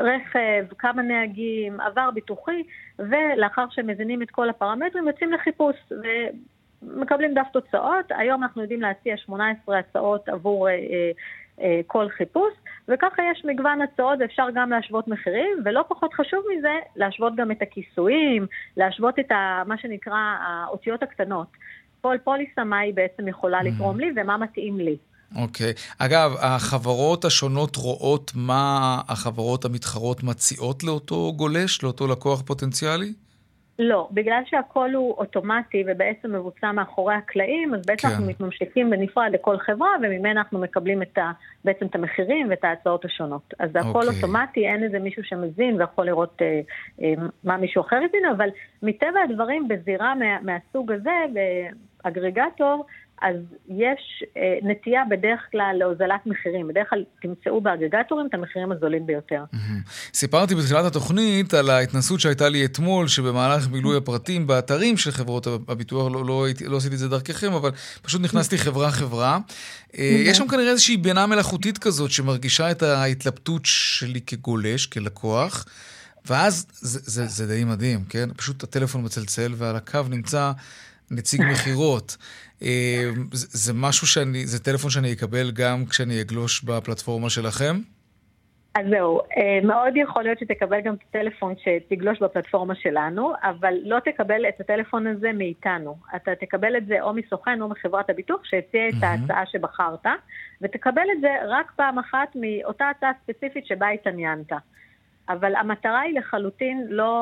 רכב, כמה נהגים, עבר ביטוחי, ולאחר שמזינים את כל הפרמטרים יוצאים לחיפוש. ומקבלים דף תוצאות, היום אנחנו יודעים להציע 18 הצעות עבור אה, אה, כל חיפוש, וככה יש מגוון הצעות ואפשר גם להשוות מחירים, ולא פחות חשוב מזה, להשוות גם את הכיסויים, להשוות את ה, מה שנקרא האותיות הקטנות. כל פוליסה, מה היא בעצם יכולה לתרום לי ומה מתאים לי. אוקיי. אגב, החברות השונות רואות מה החברות המתחרות מציעות לאותו גולש, לאותו לקוח פוטנציאלי? לא, בגלל שהכל הוא אוטומטי ובעצם מבוצע מאחורי הקלעים, אז בעצם כן. אנחנו מתממשקים בנפרד לכל חברה, וממנה אנחנו מקבלים את ה, בעצם את המחירים ואת ההצעות השונות. אז זה הכל אוקיי. אוטומטי, אין איזה מישהו שמזין ויכול לראות אה, אה, מה מישהו אחר הזין, אבל מטבע הדברים בזירה מה, מהסוג הזה, באגרגטור, אז יש אה, נטייה בדרך כלל להוזלת מחירים. בדרך כלל תמצאו באגרגטורים את המחירים הזולים ביותר. סיפרתי בתחילת התוכנית על ההתנסות שהייתה לי אתמול, שבמהלך מילוי הפרטים באתרים של חברות הביטוח, לא, לא, לא עשיתי את זה דרככם, אבל פשוט נכנסתי חברה-חברה. אה, יש שם כנראה איזושהי בינה מלאכותית כזאת שמרגישה את ההתלבטות שלי כגולש, כלקוח, ואז זה, זה, זה די מדהים, כן? פשוט הטלפון מצלצל ועל הקו נמצא נציג מכירות. אה, זה, זה משהו שאני, זה טלפון שאני אקבל גם כשאני אגלוש בפלטפורמה שלכם? אז זהו, אה, מאוד יכול להיות שתקבל גם את הטלפון שתגלוש בפלטפורמה שלנו, אבל לא תקבל את הטלפון הזה מאיתנו. אתה תקבל את זה או מסוכן או מחברת הביטוח שהציע את. ההצעה שבחרת, ותקבל את זה רק פעם אחת מאותה הצעה ספציפית שבה התעניינת. אבל המטרה היא לחלוטין לא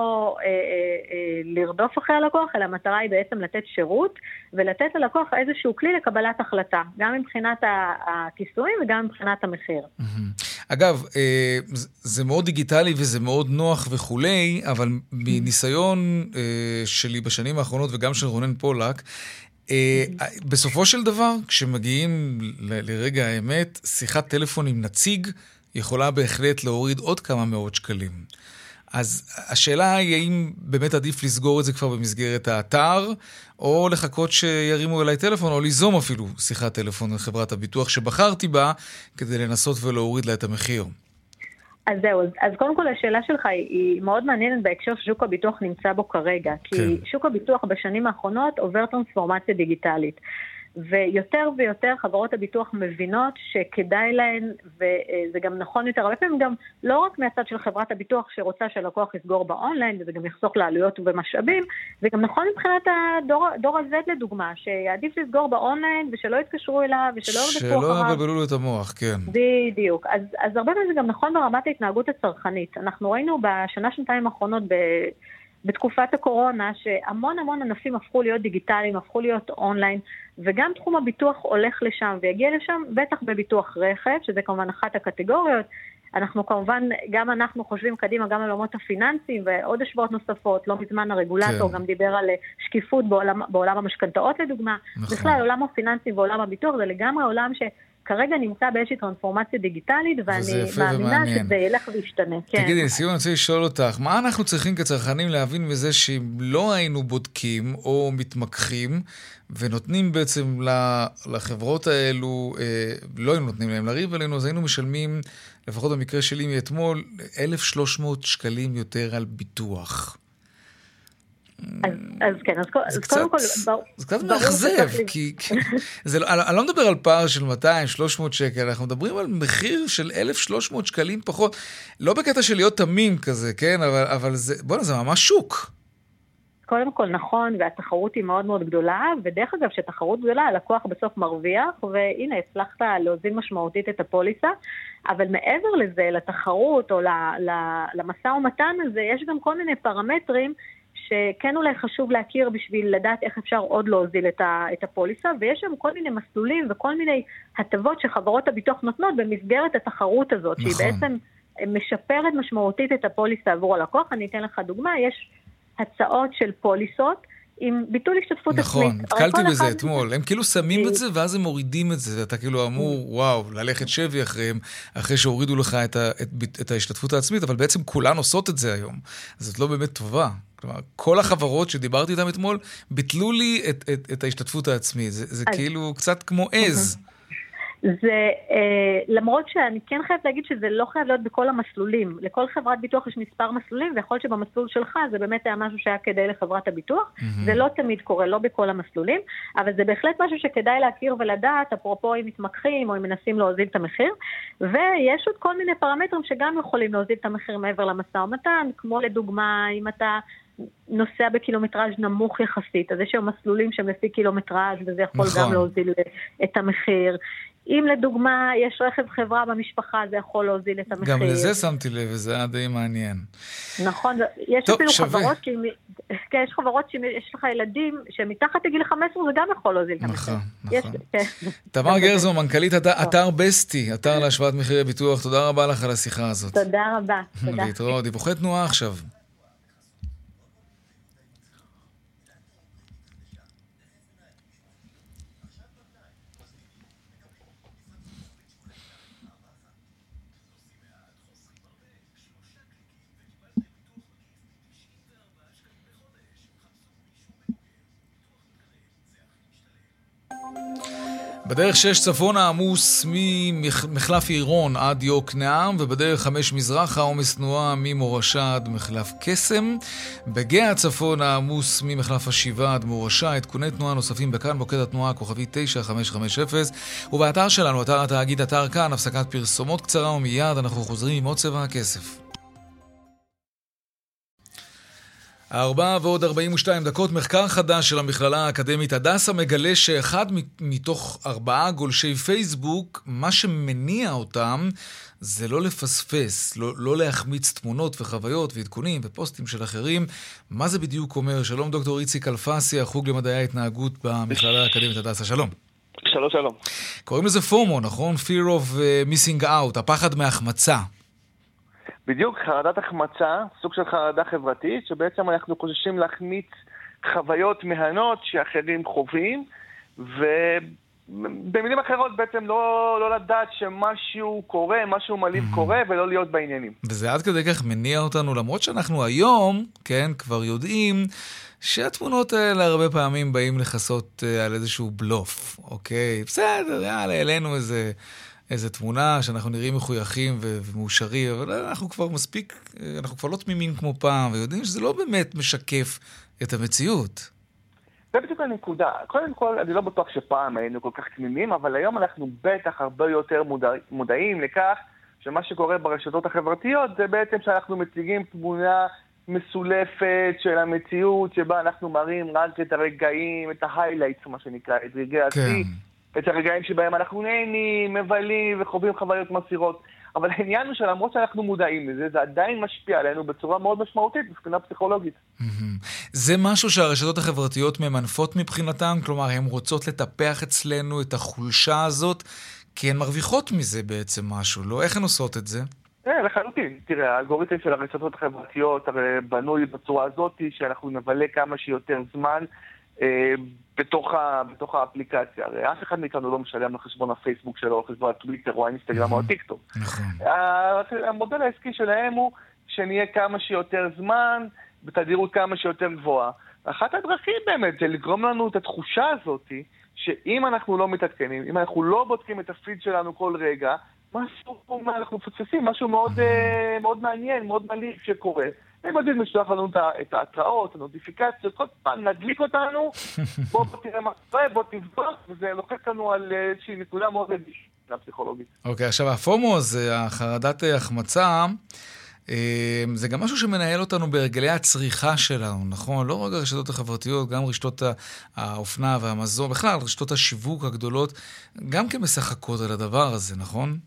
אה, אה, אה, לרדוף אחרי הלקוח, אלא המטרה היא בעצם לתת שירות ולתת ללקוח איזשהו כלי לקבלת החלטה, גם מבחינת הכיסויים וגם מבחינת המחיר. מהמם. אגב, אה, זה- מאוד דיגיטלי וזה מאוד נוח וכולי, אבל מניסיון אה, שלי בשנים האחרונות וגם של רונן פולק, אה, בסופו של דבר, כשמגיעים לרגע האמת, שיחת טלפון עם נציג יכולה בהחלט להוריד עוד כמה מאות שקלים. אז השאלה היא האם באמת עדיף לסגור את זה כבר במסגרת האתר, או לחכות שירימו אליי טלפון, או ליזום אפילו שיחת טלפון לחברת הביטוח שבחרתי בה, כדי לנסות ולהוריד לה את המחיר. אז זהו, אז, אז קודם כל השאלה שלך היא, היא מאוד מעניינת בהקשר ששוק הביטוח נמצא בו כרגע, כי כן. שוק הביטוח בשנים האחרונות עובר טרנספורמציה דיגיטלית. ויותר ויותר חברות הביטוח מבינות שכדאי להן, וזה גם נכון יותר, הרבה פעמים גם לא רק מהצד של חברת הביטוח שרוצה שהלקוח יסגור באונליין, וזה גם יחסוך לעלויות ומשאבים, זה גם נכון מבחינת הדור הזה לדוגמה, שיעדיף לסגור באונליין ושלא יתקשרו אליו ושלא ירדפו אחריו. שלא יבלבלו לו את המוח, כן. בדיוק. אז, אז הרבה פעמים זה גם נכון ברמת ההתנהגות הצרכנית. אנחנו ראינו בשנה-שנתיים האחרונות ב... בתקופת הקורונה, שהמון המון ענפים הפכו להיות דיגיטליים, הפכו להיות אונליין, וגם תחום הביטוח הולך לשם ויגיע לשם, בטח בביטוח רכב, שזה כמובן אחת הקטגוריות. אנחנו כמובן, גם אנחנו חושבים קדימה גם על עולמות הפיננסיים ועוד השוואות נוספות. לא מזמן הרגולטור כן. גם דיבר על שקיפות בעולם, בעולם המשכנתאות לדוגמה. נכון. בכלל, עולם הפיננסי ועולם הביטוח זה לגמרי עולם ש... כרגע נמצא באיזושהי טרנספורמציה דיגיטלית, ואני מאמינה ומעניין. שזה ילך וישתנה. כן. תגידי, לסיום אני רוצה לשאול אותך, מה אנחנו צריכים כצרכנים להבין מזה שאם לא היינו בודקים או מתמקחים, ונותנים בעצם לחברות האלו, אה, לא היינו נותנים להם לריב עלינו, אז היינו משלמים, לפחות במקרה שלי מאתמול, 1,300 שקלים יותר על ביטוח. אז, כן, אז, קודם כל, ברור זה קצת מאכזב, כי, לא, אני לא מדבר על פער של 200-300 שקל, אנחנו מדברים על מחיר של 1,300 שקלים פחות, לא בקטע של להיות תמים כזה, כן, אבל, אבל זה, בוא'נה, זה ממש שוק. קודם כל נכון, והתחרות היא מאוד מאוד גדולה, ודרך אגב, כשתחרות גדולה, הלקוח בסוף מרוויח, והנה, הצלחת להוזיל משמעותית את הפוליסה, אבל מעבר לזה, לתחרות או למשא ומתן הזה, יש גם כל מיני פרמטרים שכן אולי חשוב להכיר בשביל לדעת איך אפשר עוד להוזיל את, ה, את הפוליסה, ויש שם כל מיני מסלולים וכל מיני הטבות שחברות הביטוח נותנות במסגרת התחרות הזאת, נכון. שהיא בעצם משפרת משמעותית את הפוליסה עבור הלקוח. אני אתן לך דוגמה, יש הצעות של פוליסות. עם ביטול השתתפות נכון, עצמית. נכון, נתקלתי בזה אחד... אתמול. הם כאילו שמים את זה ואז הם מורידים את זה, ואתה כאילו אמור, וואו, ללכת שבי אחריהם, אחרי שהורידו לך את, ה, את, את ההשתתפות העצמית, אבל בעצם כולן עושות את זה היום. אז זאת לא באמת טובה. כלומר, כל החברות שדיברתי איתן אתמול, ביטלו לי את, את, את ההשתתפות העצמית. זה, זה אז... כאילו קצת כמו עז. זה, אה, למרות שאני כן חייבת להגיד שזה לא חייב להיות בכל המסלולים. לכל חברת ביטוח יש מספר מסלולים, ויכול להיות שבמסלול שלך זה באמת היה משהו שהיה כדאי לחברת הביטוח. Mm-hmm. זה לא תמיד קורה, לא בכל המסלולים, אבל זה בהחלט משהו שכדאי להכיר ולדעת, אפרופו אם מתמקחים או אם מנסים להוזיל את המחיר. ויש עוד כל מיני פרמטרים שגם יכולים להוזיל את המחיר מעבר למשא ומתן, כמו לדוגמה, אם אתה נוסע בקילומטראז' נמוך יחסית, אז יש היום מסלולים שהם לפי קילומטראז' וזה יכול נכון. גם להוזיל את המחיר. אם לדוגמה יש רכב חברה במשפחה, זה יכול להוזיל את המחיר. גם לזה שמתי לב, וזה היה די מעניין. נכון, יש טוב, אפילו שווה. חברות, כי, כן, יש חברות שיש לך ילדים שמתחת לגיל 15, זה גם יכול להוזיל את המחיר. נכון, נכון. יש, כן. תמר גרזו, מנכ"לית אתר בסטי, אתר להשוואת מחירי ביטוח, תודה רבה לך על השיחה הזאת. תודה רבה. תודה. להתראות, דיווחי תנועה עכשיו. בדרך 6 צפונה עמוס ממחלף עירון עד יוקנעם, ובדרך 5 מזרחה עומס תנועה ממורשה עד מחלף קסם. בגאה צפונה עמוס ממחלף השבעה עד מורשה. עדכוני תנועה נוספים בכאן, מוקד התנועה כוכבי 9550. ובאתר שלנו, אתר התאגיד, אתר כאן, הפסקת פרסומות קצרה ומיד אנחנו חוזרים עם עוד צבע הכסף. ארבע ועוד 42 דקות, מחקר חדש של המכללה האקדמית הדסה מגלה שאחד מתוך ארבעה גולשי פייסבוק, מה שמניע אותם זה לא לפספס, לא, לא להחמיץ תמונות וחוויות ועדכונים ופוסטים של אחרים. מה זה בדיוק אומר? שלום דוקטור איציק אלפסי, החוג למדעי ההתנהגות במכללה האקדמית הדסה, שלום. שלום, שלום. קוראים לזה פומו, נכון? Fear of uh, Missing Out, הפחד מהחמצה. בדיוק, חרדת החמצה, סוג של חרדה חברתית, שבעצם אנחנו חוששים להחמיץ חוויות מהנות שאחרים חווים, במילים אחרות בעצם לא, לא לדעת שמשהו קורה, משהו מלהיב mm-hmm. קורה, ולא להיות בעניינים. וזה עד כדי כך מניע אותנו, למרות שאנחנו היום, כן, כבר יודעים שהתמונות האלה הרבה פעמים באים לכסות uh, על איזשהו בלוף, אוקיי? בסדר, יאללה, העלינו איזה... איזה תמונה שאנחנו נראים מחויכים ומאושרים, אבל אנחנו כבר מספיק, אנחנו כבר לא תמימים כמו פעם, ויודעים שזה לא באמת משקף את המציאות. זה בדיוק הנקודה. קודם כל, אני לא בטוח שפעם היינו כל כך תמימים, אבל היום אנחנו בטח הרבה יותר מודע, מודעים לכך שמה שקורה ברשתות החברתיות זה בעצם שאנחנו מציגים תמונה מסולפת של המציאות, שבה אנחנו מראים רק את הרגעים, את ההיילייטס, מה שנקרא, את רגעי השיא. את הרגעים שבהם אנחנו נהנים, מבלים וחווים חוויות מסירות. אבל העניין הוא שלמרות שאנחנו מודעים לזה, זה עדיין משפיע עלינו בצורה מאוד משמעותית מבחינה פסיכולוגית. זה משהו שהרשתות החברתיות ממנפות מבחינתן? כלומר, הן רוצות לטפח אצלנו את החולשה הזאת, כי הן מרוויחות מזה בעצם משהו, לא? איך הן עושות את זה? כן, לחלוטין. תראה, האלגוריתם של הרשתות החברתיות הרי בנוי בצורה הזאת שאנחנו נבלה כמה שיותר זמן אה, בתוך, ה, בתוך האפליקציה. הרי אף אחד מאיתנו לא משלם לחשבון הפייסבוק שלו, או חשבון הטוויטר, או האינסטגרם, או הטיקטוק. נכון. המודל העסקי שלהם הוא שנהיה כמה שיותר זמן, בתדירות כמה שיותר גבוהה. אחת הדרכים באמת זה לגרום לנו את התחושה הזאת, שאם אנחנו לא מתעדכנים, אם אנחנו לא בודקים את הפיד שלנו כל רגע, משהו, אנחנו מפספסים, משהו מאוד, אה, מאוד מעניין, מאוד מליך שקורה. הם יודעים לשלוח לנו את ההתראות, הנוטיפיקציות, כל פעם נדליק אותנו, בוא, תראה מה קורה, בוא תבדוק, וזה לוחץ לנו על איזושהי נקודה מאוד רגישה פסיכולוגית. אוקיי, עכשיו הפומו הזה, החרדת החמצה, אה, זה גם משהו שמנהל אותנו בהרגלי הצריכה שלנו, נכון? לא רק הרשתות החברתיות, גם רשתות האופנה והמזון, בכלל רשתות השיווק הגדולות, גם כן משחקות על הדבר הזה, נכון?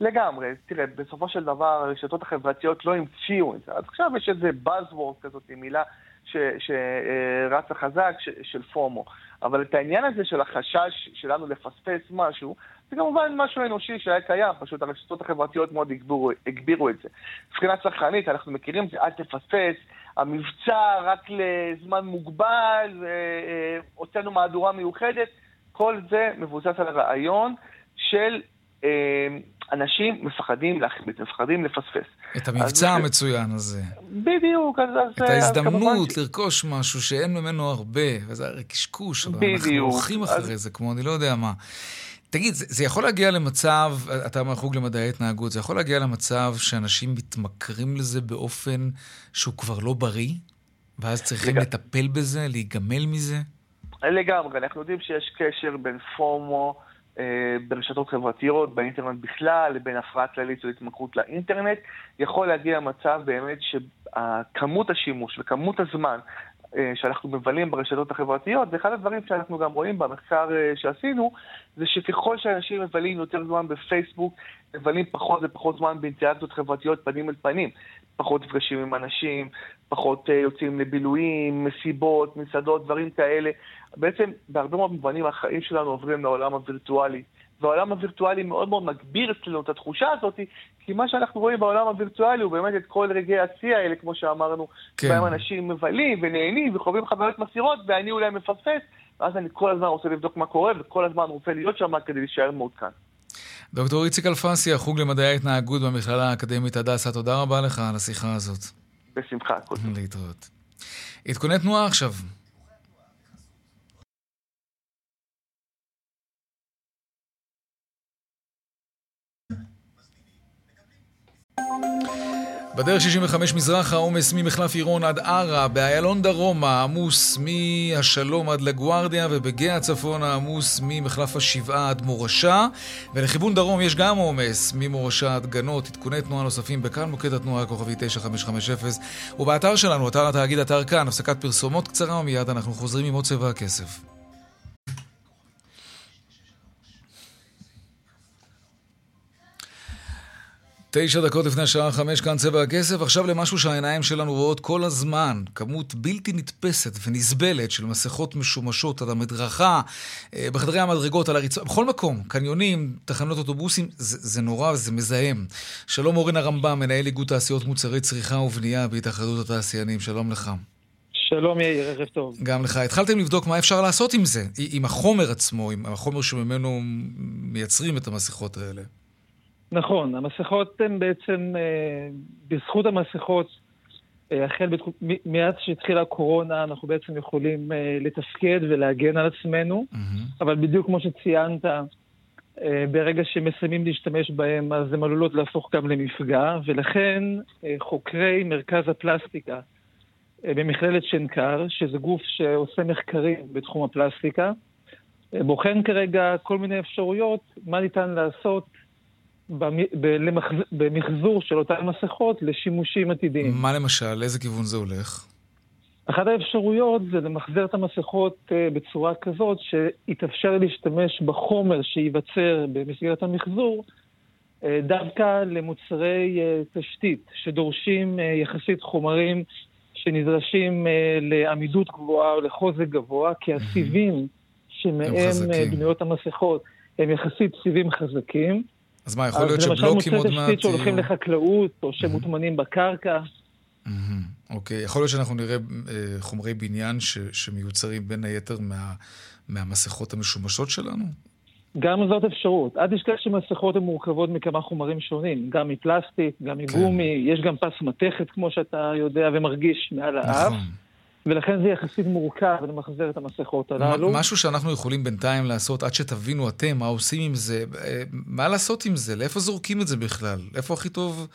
לגמרי. תראה, בסופו של דבר הרשתות החברתיות לא המציאו את זה. אז עכשיו יש איזה buzzword כזאת, מילה שרצה חזק של פומו. אבל את העניין הזה של החשש שלנו לפספס משהו, זה כמובן משהו אנושי שהיה קיים, פשוט הרשתות החברתיות מאוד הגבירו, הגבירו את זה. מבחינה צרכנית, אנחנו מכירים את זה, אל תפספס, המבצע רק לזמן מוגבל, אה, אה, הוצאנו מהדורה מיוחדת, כל זה מבוסס על הרעיון של אה, אנשים מפחדים להחמיץ, מפחדים לפספס. את המבצע המצוין הזה. בדיוק, אז... את ההזדמנות ש... לרכוש משהו שאין ממנו הרבה, וזה הרי קשקוש, אבל אנחנו הולכים אחרי אז... זה, כמו אני לא יודע מה. תגיד, זה, זה יכול להגיע למצב, אתה מהחוג למדעי התנהגות, זה יכול להגיע למצב שאנשים מתמכרים לזה באופן שהוא כבר לא בריא, ואז צריכים לג... לטפל בזה, להיגמל מזה? לגמרי, אנחנו יודעים שיש קשר בין פומו ברשתות חברתיות, באינטרנט בכלל, לבין הפרעה כללית של התמכרות לאינטרנט, יכול להגיע מצב באמת שכמות השימוש וכמות הזמן אה, שאנחנו מבלים ברשתות החברתיות, זה אחד הדברים שאנחנו גם רואים במחקר אה, שעשינו, זה שככל שאנשים מבלים יותר זמן בפייסבוק, מבלים פחות ופחות זמן באינטראקציות חברתיות פנים אל פנים. פחות נפגשים עם אנשים, פחות יוצאים לבילויים, מסיבות, מסעדות, דברים כאלה. בעצם בהרבה מאוד מובנים החיים שלנו עוברים לעולם הווירטואלי. והעולם הווירטואלי מאוד מאוד מגביר אצלנו את התחושה הזאת, כי מה שאנחנו רואים בעולם הווירטואלי הוא באמת את כל רגעי השיא האלה, כמו שאמרנו, כן. בהם אנשים מבלים ונהנים וחווים חוויות מסירות, ואני אולי מפספס, ואז אני כל הזמן רוצה לבדוק מה קורה, וכל הזמן רוצה להיות שם כדי להישאר מעודכן. דוקטור איציק אלפסי, החוג למדעי ההתנהגות במכללה האקדמית הדסה, תודה רבה לך על השיחה הזאת. בשמחה, כל. להתראות. עדכוני תנועה עכשיו. בדרך 65 מזרח העומס ממחלף עירון עד ערה, באיילון דרומה עמוס מהשלום עד לגוארדיה ובגאה הצפון העמוס ממחלף השבעה עד מורשה. ולכיוון דרום יש גם עומס ממורשה עד גנות, עדכוני תנועה נוספים בכאן מוקד התנועה הכוכבי 9550 ובאתר שלנו, אתר התאגיד אתר כאן, הפסקת פרסומות קצרה ומיד אנחנו חוזרים עם עוד צבע הכסף. תשע דקות לפני השעה חמש, כאן צבע הכסף. עכשיו למשהו שהעיניים שלנו רואות כל הזמן. כמות בלתי נתפסת ונסבלת של מסכות משומשות על המדרכה, אה, בחדרי המדרגות, על הריצה, בכל מקום. קניונים, תחנות אוטובוסים, זה, זה נורא וזה מזהם. שלום אורן הרמב"ם, מנהל איגוד תעשיות מוצרי צריכה ובנייה בהתאחדות התעשיינים. שלום לך. שלום יאיר, ערב טוב. גם לך. התחלתם לבדוק מה אפשר לעשות עם זה, עם החומר עצמו, עם החומר שממנו מייצרים את המסכות האלה. נכון, המסכות הן בעצם, אה, בזכות המסכות, אה, החל בתקופ... מאז שהתחילה הקורונה, אנחנו בעצם יכולים אה, לתפקד ולהגן על עצמנו, mm-hmm. אבל בדיוק כמו שציינת, ברגע שמסיימים להשתמש בהם, אז הן עלולות להפוך גם למפגע, ולכן חוקרי מרכז הפלסטיקה במכללת שנקר, שזה גוף שעושה מחקרים בתחום הפלסטיקה, בוחן כרגע כל מיני אפשרויות, מה ניתן לעשות במחזור של אותן מסכות לשימושים עתידיים. מה למשל? לאיזה כיוון זה הולך? אחת האפשרויות זה למחזר את המסכות אה, בצורה כזאת שיתאפשר להשתמש בחומר שייווצר במסגרת המחזור אה, דווקא למוצרי אה, תשתית שדורשים יחסית חומרים שנדרשים לעמידות גבוהה או לחוזק גבוה, כי הסיבים שמהם בנויות המסכות הם יחסית סיבים חזקים. אז מה, יכול להיות שבלוקים עוד מעט... למשל מוצרי תשתית שהולכים לחקלאות, או שמוטמנים בקרקע. אוקיי, יכול להיות שאנחנו נראה אה, חומרי בניין שמיוצרים בין היתר מהמסכות המשומשות שלנו? גם זאת אפשרות. אל תשכח שמסכות הן מורכבות מכמה חומרים שונים, גם מפלסטיק, גם מגומי, כן. יש גם פס מתכת, כמו שאתה יודע ומרגיש מעל האף. נכון. ולכן זה יחסית מורכב למחזר את המסכות הללו. משהו שאנחנו יכולים בינתיים לעשות עד שתבינו אתם מה עושים עם זה, אה, מה לעשות עם זה? לאיפה זורקים את זה בכלל? איפה הכי טוב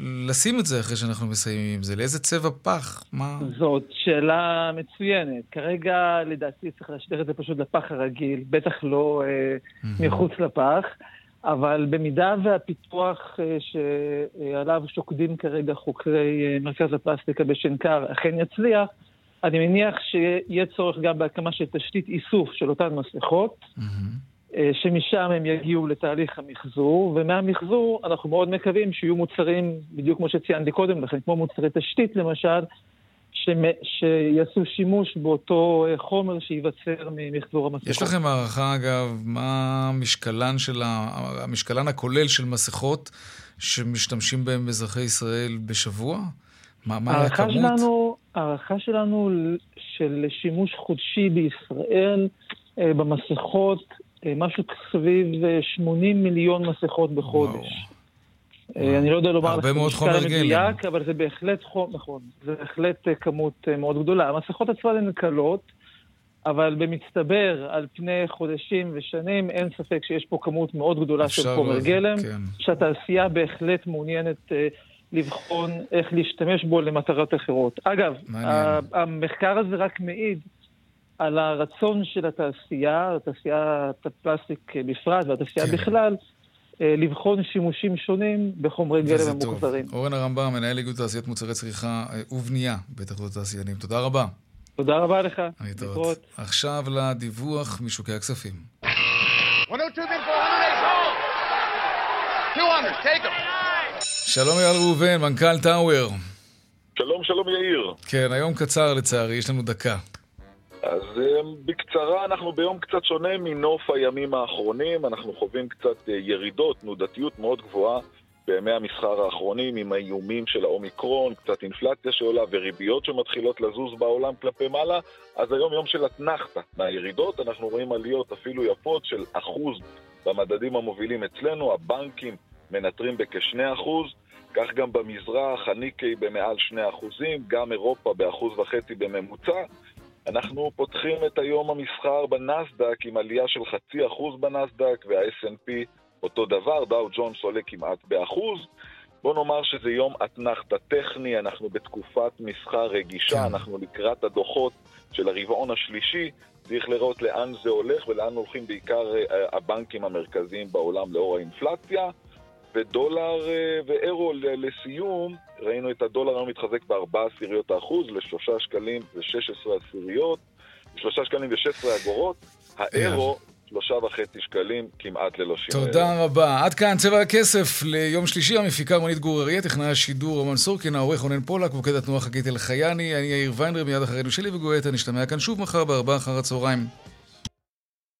לשים את זה אחרי שאנחנו מסיימים עם זה? לאיזה צבע פח? מה... זאת שאלה מצוינת. כרגע, לדעתי, צריך להשליך את זה פשוט לפח הרגיל, בטח לא אה, מחוץ לפח. אבל במידה והפיתוח אה, שעליו שוקדים כרגע חוקרי מרכז הפלסטיקה בשנקר אכן יצליח, אני מניח שיהיה צורך גם בהקמה של תשתית איסוף של אותן מסכות, mm-hmm. שמשם הם יגיעו לתהליך המחזור, ומהמחזור אנחנו מאוד מקווים שיהיו מוצרים, בדיוק כמו שציינתי קודם לכן, כמו מוצרי תשתית למשל, שיעשו שימוש באותו אה, חומר שייווצר ממחזור המסכות. יש לכם הערכה, אגב, מה המשקלן, של ה... המשקלן הכולל של מסכות שמשתמשים בהם אזרחי ישראל בשבוע? מה, מה הכמות? שלנו, הערכה שלנו של שימוש חודשי בישראל אה, במסכות, אה, משהו סביב 80 מיליון מסכות בחודש. וואו. אני לא יודע לומר לך משקל מדויק, אבל זה בהחלט, נכון, זה בהחלט כמות מאוד גדולה. המסכות עצמן הן קלות, אבל במצטבר, על פני חודשים ושנים, אין ספק שיש פה כמות מאוד גדולה של חומר גלם, כן. שהתעשייה בהחלט מעוניינת לבחון איך להשתמש בו למטרות אחרות. אגב, המחקר הזה רק מעיד על הרצון של התעשייה, תעשיית הפלסטיק בפרט והתעשייה כן. בכלל, אה, לבחון שימושים שונים בחומרי גלם המוחזרים. אורן הרמב"ם, מנהל איגוד תעשיית מוצרי צריכה אה, ובנייה בהתאחדות התעשיינים. תודה רבה. תודה רבה לך. להתראות. עכשיו לדיווח משוקי הכספים. 102, 200, take them. שלום אייל ראובן, מנכ"ל טאוור. שלום, שלום יאיר. כן, היום קצר לצערי, יש לנו דקה. אז אמ, בקצרה, אנחנו ביום קצת שונה מנוף הימים האחרונים, אנחנו חווים קצת אה, ירידות, תנודתיות מאוד גבוהה בימי המסחר האחרונים עם האיומים של האומיקרון, קצת אינפלציה שעולה וריביות שמתחילות לזוז בעולם כלפי מעלה, אז היום יום של אתנחתא מהירידות, אנחנו רואים עליות אפילו יפות של אחוז במדדים המובילים אצלנו, הבנקים מנטרים בכ-2%, כך גם במזרח, הניקי במעל 2%, גם אירופה באחוז וחצי בממוצע. אנחנו פותחים את היום המסחר בנסדק עם עלייה של חצי אחוז בנסדק וה snp אותו דבר, דאו ג'ונס עולה כמעט באחוז. בוא נאמר שזה יום אתנחתא טכני, אנחנו בתקופת מסחר רגישה, כן. אנחנו לקראת הדוחות של הרבעון השלישי, צריך לראות לאן זה הולך ולאן הולכים בעיקר אה, הבנקים המרכזיים בעולם לאור האינפלציה. ודולר אה, ואירו לסיום, ראינו את הדולר היום מתחזק בארבעה עשיריות האחוז לשלושה שקלים ושש עשרה עשיריות, שלושה שקלים ושש עשרה אגורות, האירו שלושה וחצי שקלים כמעט ללא שינוי. תודה רבה. עד כאן צבע הכסף ליום שלישי, המפיקה רונית גור אריה, טכנאי השידור רומן סורקין, העורך רונן פולק, מוקד התנועה חגית אלחייני, אני יאיר ויינדר, מיד אחרינו שלי וגואטה, נשתמע כאן שוב מחר בארבעה אחר הצהריים.